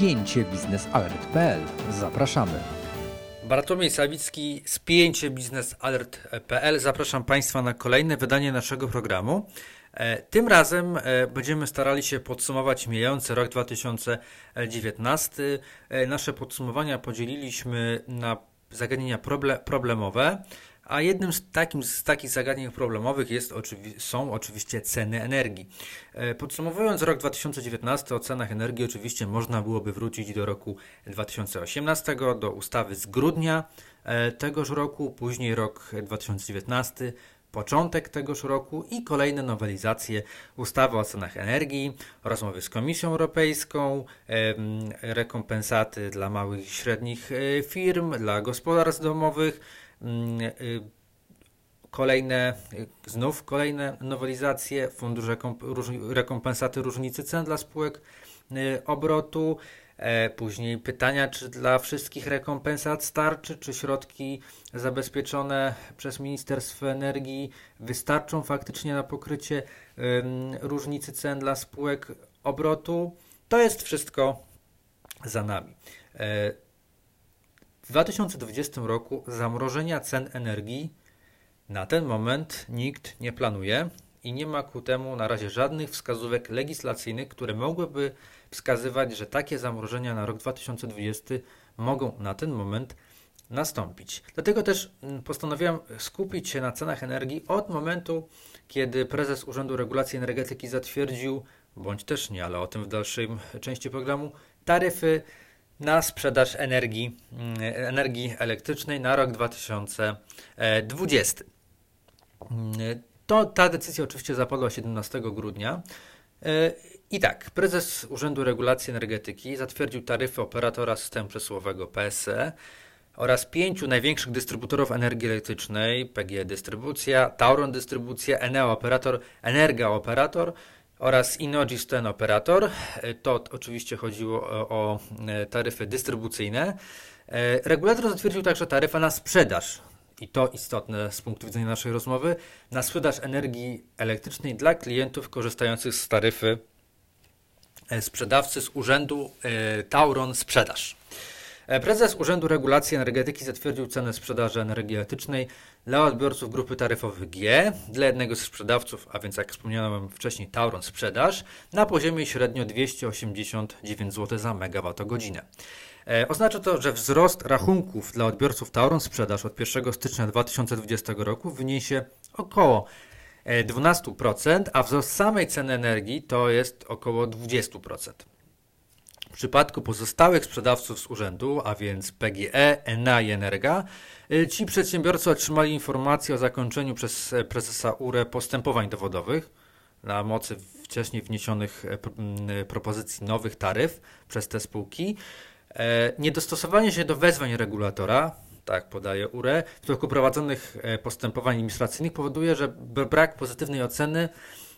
spięcie biznesalert.pl. Zapraszamy. Bartłomiej Sawicki, spięcie biznesalert.pl. Zapraszam Państwa na kolejne wydanie naszego programu. E, tym razem e, będziemy starali się podsumować mijający rok 2019. E, nasze podsumowania podzieliliśmy na zagadnienia problemowe, a jednym z, takim, z takich zagadnień problemowych jest, są oczywiście ceny energii. Podsumowując rok 2019 o cenach energii, oczywiście można byłoby wrócić do roku 2018, do ustawy z grudnia tegoż roku, później rok 2019 początek tegoż roku i kolejne nowelizacje ustawy o cenach energii, rozmowy z Komisją Europejską, rekompensaty dla małych i średnich e, firm, dla gospodarstw domowych, e, kolejne, e, znów kolejne nowelizacje, fundusz rekompensaty różnicy cen dla spółek obrotu, E, później pytania, czy dla wszystkich rekompensat starczy, czy środki zabezpieczone przez Ministerstwo Energii wystarczą faktycznie na pokrycie różnicy cen dla spółek obrotu. To jest wszystko za nami. W 2020 roku zamrożenia cen energii na ten moment nikt nie planuje i nie ma ku temu na razie żadnych wskazówek legislacyjnych, które mogłyby wskazywać, że takie zamrożenia na rok 2020 mogą na ten moment nastąpić. Dlatego też mm, postanowiłem skupić się na cenach energii od momentu, kiedy prezes Urzędu Regulacji Energetyki zatwierdził, bądź też nie, ale o tym w dalszej części programu, taryfy na sprzedaż energii, mm, energii elektrycznej na rok 2020. Mm, to, ta decyzja oczywiście zapadła 17 grudnia E, I tak, prezes Urzędu Regulacji Energetyki zatwierdził taryfy operatora systemu przesyłowego PSE oraz pięciu największych dystrybutorów energii elektrycznej PGE Dystrybucja, Tauron Dystrybucja, Eneo Operator, Energa Operator oraz Inogis Ten Operator. E, to oczywiście chodziło o, o e, taryfy dystrybucyjne. Regulator zatwierdził także taryfę na sprzedaż i to istotne z punktu widzenia naszej rozmowy, na sprzedaż energii elektrycznej dla klientów korzystających z taryfy e, sprzedawcy z urzędu e, Tauron Sprzedaż. E, prezes Urzędu Regulacji Energetyki zatwierdził cenę sprzedaży energii elektrycznej dla odbiorców grupy taryfowych G, dla jednego z sprzedawców, a więc jak wspomniałem wcześniej Tauron Sprzedaż, na poziomie średnio 289 zł za megawattogodzinę. E, oznacza to, że wzrost rachunków dla odbiorców Tauron sprzedaż od 1 stycznia 2020 roku wyniesie około 12%, e, a wzrost samej ceny energii to jest około 20%. W przypadku pozostałych sprzedawców z urzędu, a więc PGE, ENA i Energa, e, ci przedsiębiorcy otrzymali informację o zakończeniu przez prezesa URE postępowań dowodowych na mocy wcześniej wniesionych propozycji nowych taryf przez te spółki. E, niedostosowanie się do wezwań regulatora, tak podaje URE, w toku prowadzonych e, postępowań administracyjnych powoduje, że brak pozytywnej oceny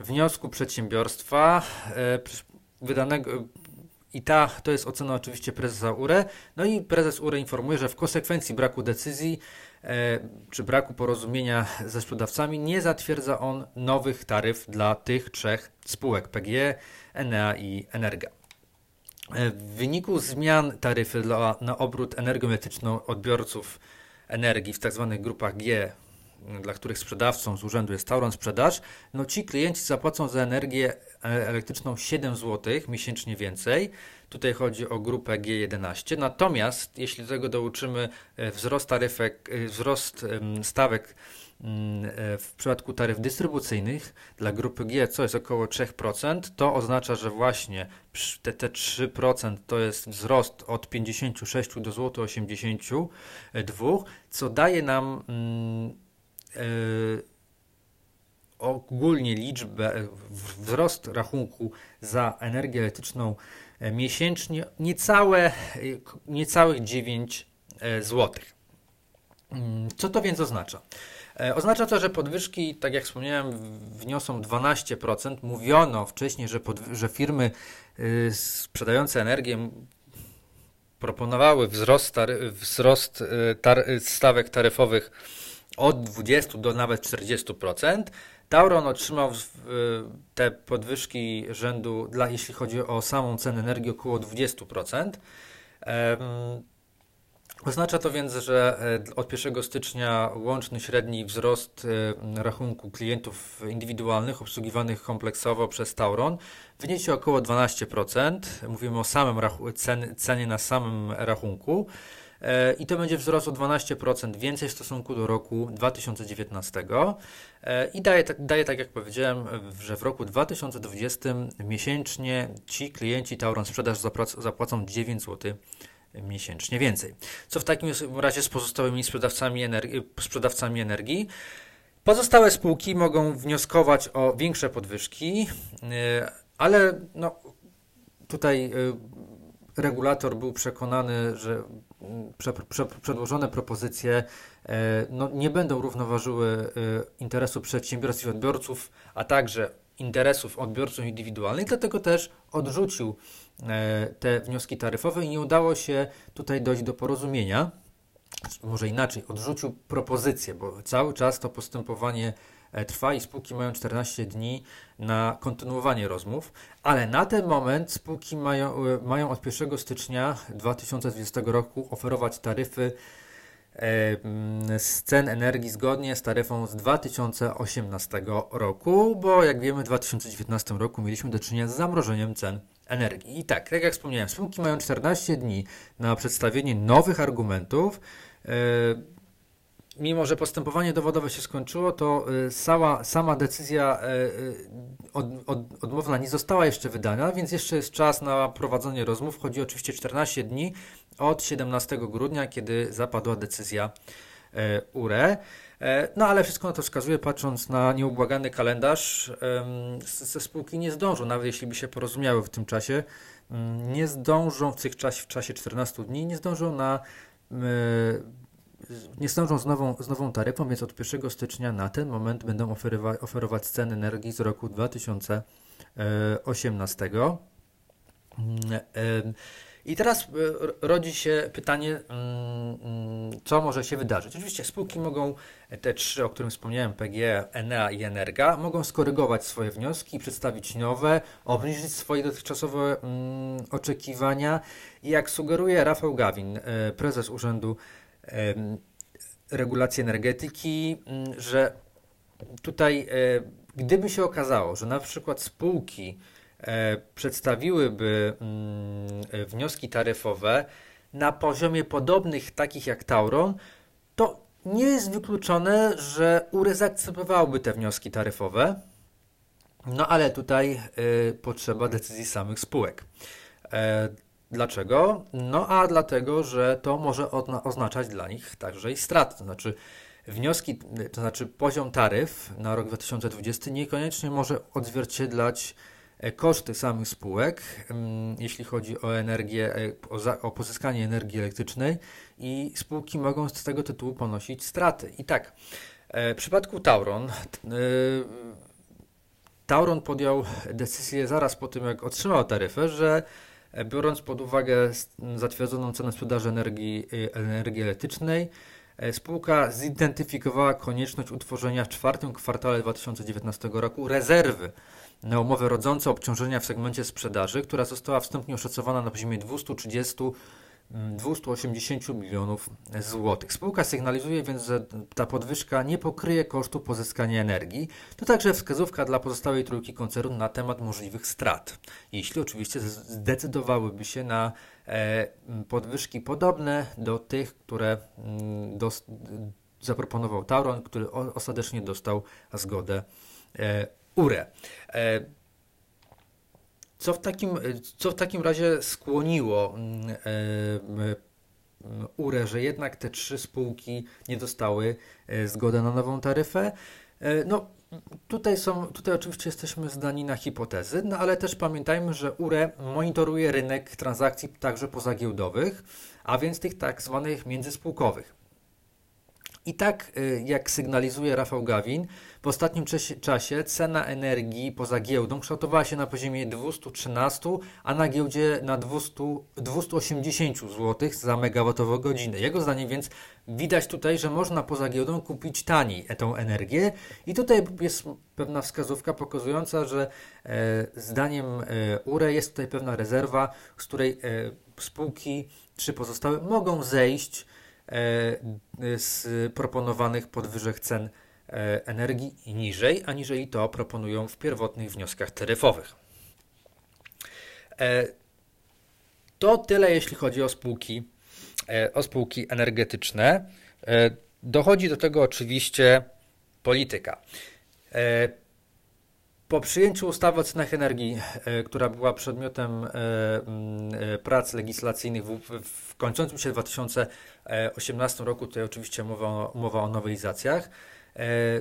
wniosku przedsiębiorstwa e, wydanego i ta to jest ocena oczywiście prezesa URE. No i prezes URE informuje, że w konsekwencji braku decyzji czy braku porozumienia ze sprzedawcami nie zatwierdza on nowych taryf dla tych trzech spółek PGE, Enea i Energa. E, w wyniku zmian taryfy dla, na obrót energetyczną odbiorców energii w tzw. Tak grupach G, dla których sprzedawcą z urzędu jest Tauron Sprzedaż, no ci klienci zapłacą za energię e, elektryczną 7 zł miesięcznie więcej. Tutaj chodzi o grupę G11. Natomiast jeśli do tego dołączymy e, wzrost taryfek, wzrost stawek Mm, e, w przypadku taryf dystrybucyjnych dla grupy G, co jest około 3%, to oznacza, że właśnie te, te 3% to jest wzrost od 56 do złoty 82, co daje nam yy, ogólnie liczbę, wzrost rachunku za energię elektryczną miesięcznie niecałe, niecałych 9 zł. Mm, co to więc oznacza? E, oznacza to, że podwyżki, tak jak wspomniałem, wniosą 12%. Mówiono wcześniej, że, że firmy y, sprzedające energię proponowały wzrost, wzrost y, tar stawek taryfowych od 20 do nawet 40%. Tauron otrzymał te podwyżki rzędu, dla, jeśli chodzi o samą cenę energii, około 20%. Oznacza to więc, że e, od 1 stycznia łączny średni wzrost e, rachunku klientów indywidualnych obsługiwanych kompleksowo przez Tauron wyniesie około 12%. Mówimy o samym cen, cenie na samym rachunku. E, I to będzie wzrost o 12% więcej w stosunku do roku 2019. I daje, daje, tak jak powiedziałem, że w roku 2020 miesięcznie ci klienci Tauron Sprzedaż zapłacą 9 zł miesięcznie więcej. Co w takim razie z pozostałymi sprzedawcami energii? Sprzedawcami energii? Pozostałe spółki mogą wnioskować o większe podwyżki, y, ale no, tutaj regulator był przekonany, że prze, prze, przedłożone propozycje y, no, nie będą równoważyły interesu przedsiębiorstw i odbiorców, a także interesów odbiorców indywidualnych, dlatego też odrzucił e, te wnioski taryfowe i nie udało się tutaj dojść do porozumienia. Może inaczej, odrzucił propozycję, bo cały czas to postępowanie e, trwa i spółki mają 14 dni na kontynuowanie rozmów, ale na ten moment spółki mają, e, mają od 1 stycznia 2020 roku oferować taryfy z cen energii zgodnie z taryfą z 2018 roku, bo jak wiemy w 2019 roku mieliśmy do czynienia z zamrożeniem cen energii. I tak, tak jak wspomniałem, spółki mają 14 dni na przedstawienie nowych argumentów. Mimo, że postępowanie dowodowe się skończyło, to sama, sama decyzja e, od, od, odmowna nie została jeszcze wydana, więc jeszcze jest czas na prowadzenie rozmów. Chodzi oczywiście 14 dni od 17 grudnia, kiedy zapadła decyzja URE. No ale wszystko na to wskazuje, patrząc na nieubłagany kalendarz, ze spółki nie zdążą, nawet jeśli by się porozumiały w tym czasie, nie zdążą w, tych czas, w czasie 14 dni, nie zdążą na nie zdążą z nową, z nową taryfą, więc od 1 stycznia na ten moment będą oferować, ceny energii z roku 2018. I teraz e, rodzi się pytanie, mm, mm, co może się wydarzyć. Oczywiście spółki mogą, te trzy, o którym wspomniałem, PGE, Enea i Energa, mogą skorygować swoje wnioski, przedstawić nowe, obniżyć swoje dotychczasowe mm, oczekiwania. I jak sugeruje Rafał Gawin, e, prezes Urzędu Regulacji Energetyki, że tutaj, e, gdyby się okazało, że na przykład spółki, E, przedstawiłyby mm, wnioski taryfowe na poziomie podobnych takich jak Tauron, to nie jest wykluczone, że URE zaakceptowałby te wnioski taryfowe. No ale tutaj y, potrzeba decyzji samych spółek. Dlaczego? No a dlatego, że to może oznaczać dla nich także i straty. To znaczy wnioski, to znaczy poziom taryf na rok 2020 niekoniecznie może odzwierciedlać E, koszty samych spółek, jeśli chodzi o energię, e, o pozyskanie energii elektrycznej i spółki mogą z tego tytułu ponosić straty. I tak, e, w przypadku Tauron, Tauron podjął decyzję zaraz po tym, jak otrzymał taryfę, że biorąc pod uwagę zatwierdzoną cenę sprzedaży energii, energii elektrycznej, spółka zidentyfikowała konieczność utworzenia w czwartym kwartale 2019 roku rezerwy na umowę rodzące obciążenia w segmencie sprzedaży, która została wstępnie oszacowana na poziomie 230 280 mm, milionów złotych. Spółka sygnalizuje więc, że ta podwyżka nie pokryje kosztu pozyskania energii. To także wskazówka dla pozostałej trójki koncernu na temat możliwych strat, jeśli oczywiście zdecydowałyby się na e, podwyżki podobne do tych, które mm, zaproponował Tauron, który ostatecznie dostał zgodę e, URE. E, co w takim, co w takim razie skłoniło mm, e, mm, URE, że jednak te trzy spółki nie dostały e, zgody na nową taryfę? No, tutaj są, tutaj oczywiście jesteśmy zdani na hipotezy, no ale też pamiętajmy, że URE monitoruje rynek transakcji także pozagiełdowych, a więc tych tak zwanych międzyspółkowych. I tak jak sygnalizuje Rafał Gawin, w ostatnim czasie cena energii poza giełdą kształtowała się na poziomie 213, a na giełdzie na 200, 280 zł za megawattowo-godzinę. Jego zdaniem więc widać tutaj, że można poza giełdą kupić taniej tą energię i tutaj jest pewna wskazówka pokazująca, że e, zdaniem e, URE jest tutaj pewna rezerwa, z której e, spółki czy pozostałe mogą zejść e, z proponowanych podwyżek cen E, energii niżej, aniżeli to proponują w pierwotnych wnioskach taryfowych. E, to tyle, jeśli chodzi o spółki, e, o spółki energetyczne. Dochodzi do tego oczywiście polityka. Po przyjęciu ustawy o cenach energii, która była przedmiotem prac legislacyjnych w, kończącym się 2018 roku, tutaj oczywiście mowa, mowa o nowelizacjach, E,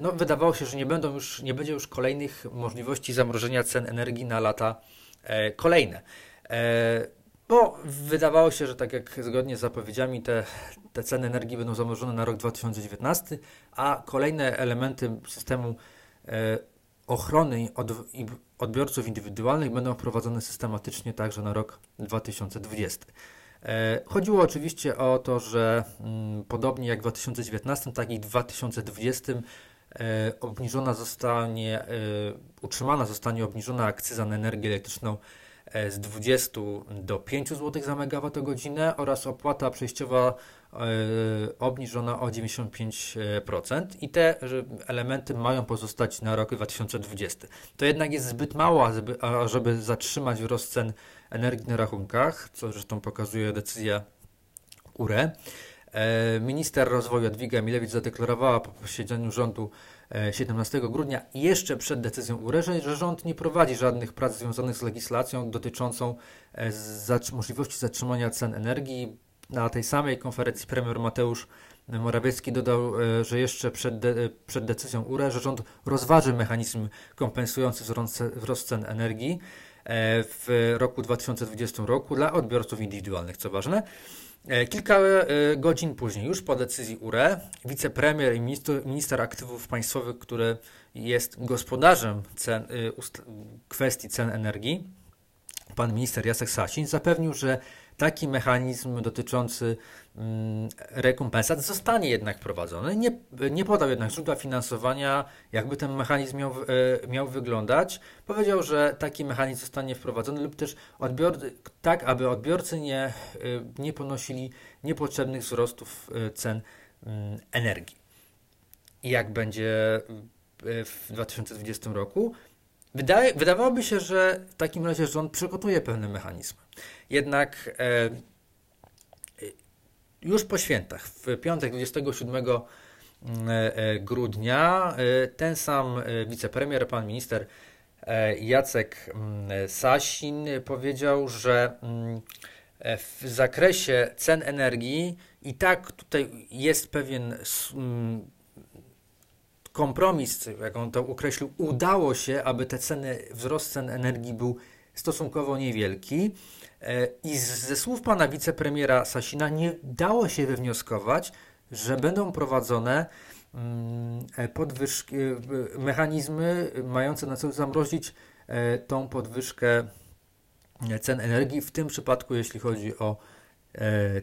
no, wydawało się, że nie, będą już, nie będzie już kolejnych możliwości zamrożenia cen energii na lata e, kolejne. E, bo wydawało się, że tak jak zgodnie z zapowiedziami te, te ceny energii będą zamrożone na rok 2019, a kolejne elementy systemu ochrony od, odbiorców indywidualnych będą wprowadzone systematycznie także na rok 2020. E, chodziło oczywiście o to, że mm, podobnie jak w 2019, tak i w 2020 e, obniżona zostanie, e, utrzymana zostanie obniżona akcyza na energię elektryczną z 20 do 5 zł za megawattogodzinę oraz opłata przejściowa obniżona o 95% i te elementy mają pozostać na rok 2020. To jednak jest zbyt mało, żeby zatrzymać wzrost cen energii na rachunkach, co zresztą pokazuje decyzja URE. E, minister rozwoju Jadwiga Milewicz zadeklarowała po posiedzeniu rządu 17 e, grudnia jeszcze przed decyzją URE, że rząd nie prowadzi żadnych prac związanych z legislacją dotyczącą e, możliwości zatrzymania cen energii. Na tej samej konferencji premier Mateusz Morawiecki dodał, że jeszcze przed, de przed decyzją URE, że rząd rozważy mechanizm kompensujący wzrost cen energii. E, w roku 2020 roku dla odbiorców indywidualnych, co ważne. E, kilka e, godzin później, już po decyzji URE, wicepremier i minister, minister aktywów państwowych, który jest gospodarzem cen, kwestii cen energii, pan minister Jacek Sasin, zapewnił, że taki mechanizm dotyczący mm, rekompensat zostanie jednak wprowadzony. Nie, nie podał jednak źródła finansowania, jakby ten mechanizm miał, e, miał wyglądać. Powiedział, że taki mechanizm zostanie wprowadzony lub też odbiorcy, tak, aby odbiorcy nie, e, nie ponosili niepotrzebnych wzrostów e, cen mm, energii. Jak będzie w 2020 roku? Wydaje, wydawałoby się, że w takim razie rząd przygotuje pewne mechanizmy. Jednak e, już po świętach, w piątek 27 e, e, grudnia, e, ten sam wicepremier, pan minister Jacek mm, Sasin powiedział, że mm, w zakresie cen energii i tak tutaj jest pewien mm, kompromis, jak on to określił, udało się, aby te ceny, wzrost cen energii był stosunkowo niewielki. E, I ze słów pana wicepremiera Sasina nie dało się wywnioskować, że będą prowadzone mm, e, podwyżki, e, mechanizmy mające na celu zamrozić tą podwyżkę cen energii, w tym przypadku jeśli chodzi o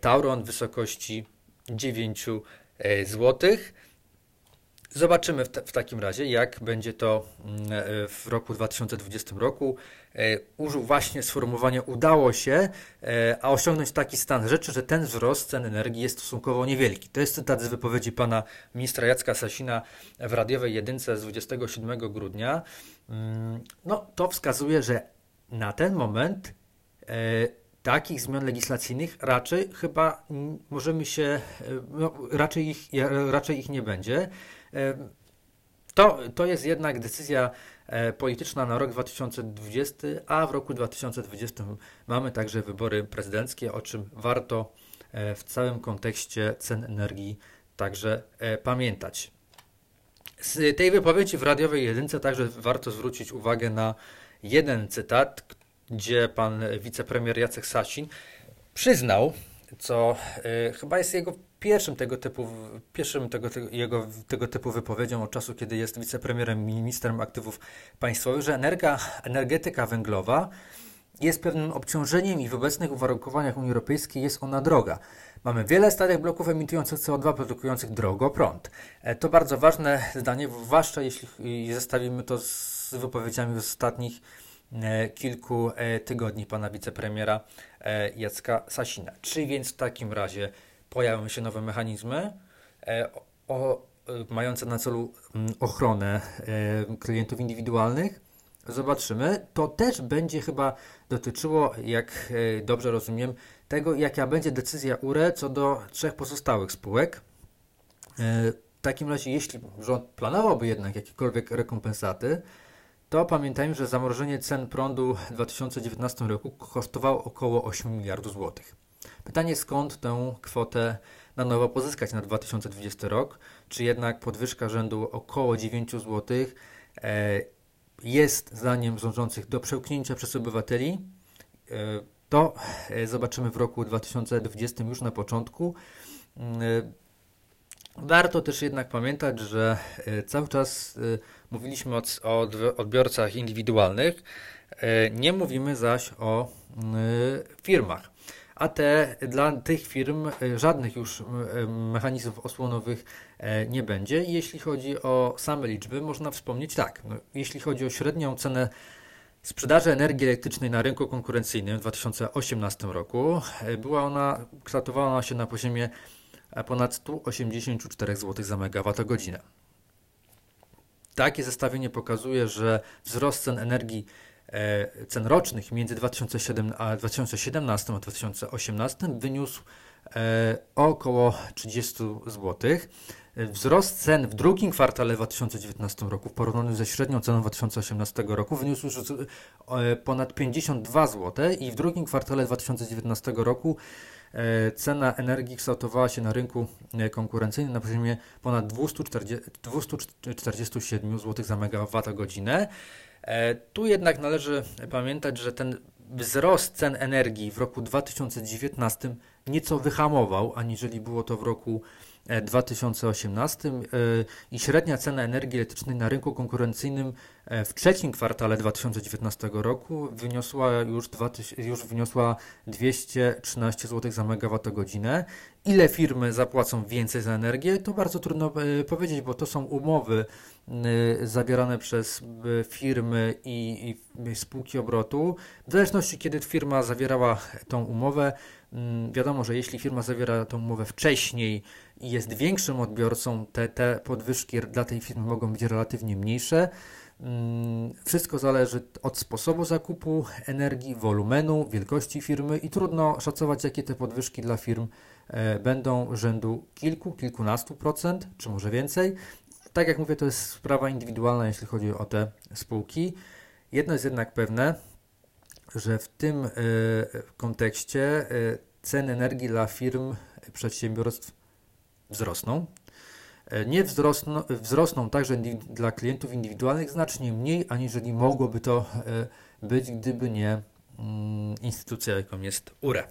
Tauron w wysokości 9 złotych. Zobaczymy w, w, takim razie, jak będzie to mm, e, w roku 2020 roku. E, użył właśnie sformułowania udało się, e, a osiągnąć taki stan rzeczy, że ten wzrost cen energii jest stosunkowo niewielki. To jest cytat z wypowiedzi pana ministra Jacka Sasina w radiowej jedynce z 27 grudnia. Mm, no, to wskazuje, że na ten moment takich zmian legislacyjnych raczej chyba możemy się, no, raczej, ich, raczej ich nie będzie. To, to jest jednak decyzja e, polityczna na rok 2020, a w roku 2020 mamy także wybory prezydenckie, o czym warto e, w całym kontekście cen energii także e, pamiętać. Z tej wypowiedzi w radiowej jedynce także warto zwrócić uwagę na jeden cytat, gdzie pan wicepremier Jacek Sasin przyznał co y, chyba jest jego pierwszym tego typu, pierwszym tego, tego, jego, tego typu wypowiedzią od czasu, kiedy jest wicepremierem, ministrem aktywów państwowych, że energia, energetyka węglowa jest pewnym obciążeniem i w obecnych uwarunkowaniach Unii Europejskiej jest ona droga. Mamy wiele starych bloków emitujących CO2, produkujących drogo prąd. E, to bardzo ważne zdanie, zwłaszcza jeśli zestawimy to z wypowiedziami z ostatnich e, kilku e, tygodni pana wicepremiera Jacka Sasina. Czy więc w takim razie pojawią się nowe mechanizmy o, mające na celu ochronę klientów indywidualnych? Zobaczymy. To też będzie chyba dotyczyło, jak dobrze rozumiem, tego, jaka będzie decyzja URE co do trzech pozostałych spółek. E, w takim razie, jeśli rząd planowałby jednak jakiekolwiek rekompensaty, to pamiętajmy, że zamrożenie cen prądu w 2019 roku kosztowało około 8 miliardów złotych. Pytanie, skąd tę kwotę na nowo pozyskać na 2020 rok? Czy jednak podwyżka rzędu około 9 zł e, jest zdaniem rządzących do przełknięcia przez obywateli? E, to e, zobaczymy w roku 2020 już na początku. Mm, warto też jednak pamiętać, że cały czas mówiliśmy o odbiorcach indywidualnych, nie mówimy zaś o mm, firmach. A te dla tych firm żadnych już mechanizmów osłonowych nie będzie. Jeśli chodzi o same liczby, można wspomnieć tak. No, jeśli chodzi o średnią cenę sprzedaży energii elektrycznej na rynku konkurencyjnym w 2018 roku e, była ona, kształtowała się na poziomie e, ponad 184 zł za megawattogodzinę. Takie zestawienie pokazuje, że wzrost cen energii e, cen rocznych między 2007 a 2017 a 2018 wyniósł e, około 30 zł. Wzrost cen w drugim kwartale 2019 roku w porównaniu ze średnią ceną 2018 roku wyniósł już e, ponad 52 zł i w drugim kwartale 2019 roku e, cena energii kształtowała się na rynku e, konkurencyjnym na poziomie ponad 240, 247 zł za megawattogodzinę. Tu jednak należy pamiętać, że ten wzrost cen energii w roku 2019 nieco wyhamował, aniżeli było to w roku 2018 e, i średnia cena energii elektrycznej na rynku konkurencyjnym e, w trzecim kwartale 2019 roku wyniosła już, 2000, już wyniosła 213 zł za megawattogodzinę. Ile firmy zapłacą więcej za energię, to bardzo trudno e, powiedzieć, bo to są umowy zawierane przez firmy i, i spółki obrotu. W zależności kiedy firma zawierała tą umowę, wiadomo, że jeśli firma zawiera tą umowę wcześniej, i jest większym odbiorcą, te, te podwyżki dla tej firmy mogą być relatywnie mniejsze. Mm, wszystko zależy od sposobu zakupu energii, wolumenu, wielkości firmy i trudno szacować, jakie te podwyżki dla firm e, będą rzędu kilku, kilkunastu procent, czy może więcej. Tak jak mówię, to jest sprawa indywidualna, jeśli chodzi o te spółki. Jedno jest jednak pewne, że w tym e, kontekście e, ceny energii dla firm, przedsiębiorstw wzrosną. E, nie wzrosną, wzrosną także dla klientów indywidualnych znacznie mniej, aniżeli mogłoby to e, być, gdyby nie mm, instytucja, jaką jest URE.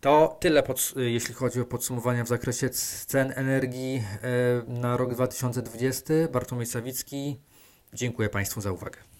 To tyle, jeśli chodzi o podsumowania w zakresie cen energii e, na rok 2020. Bartłomiej Sawicki, dziękuję Państwu za uwagę.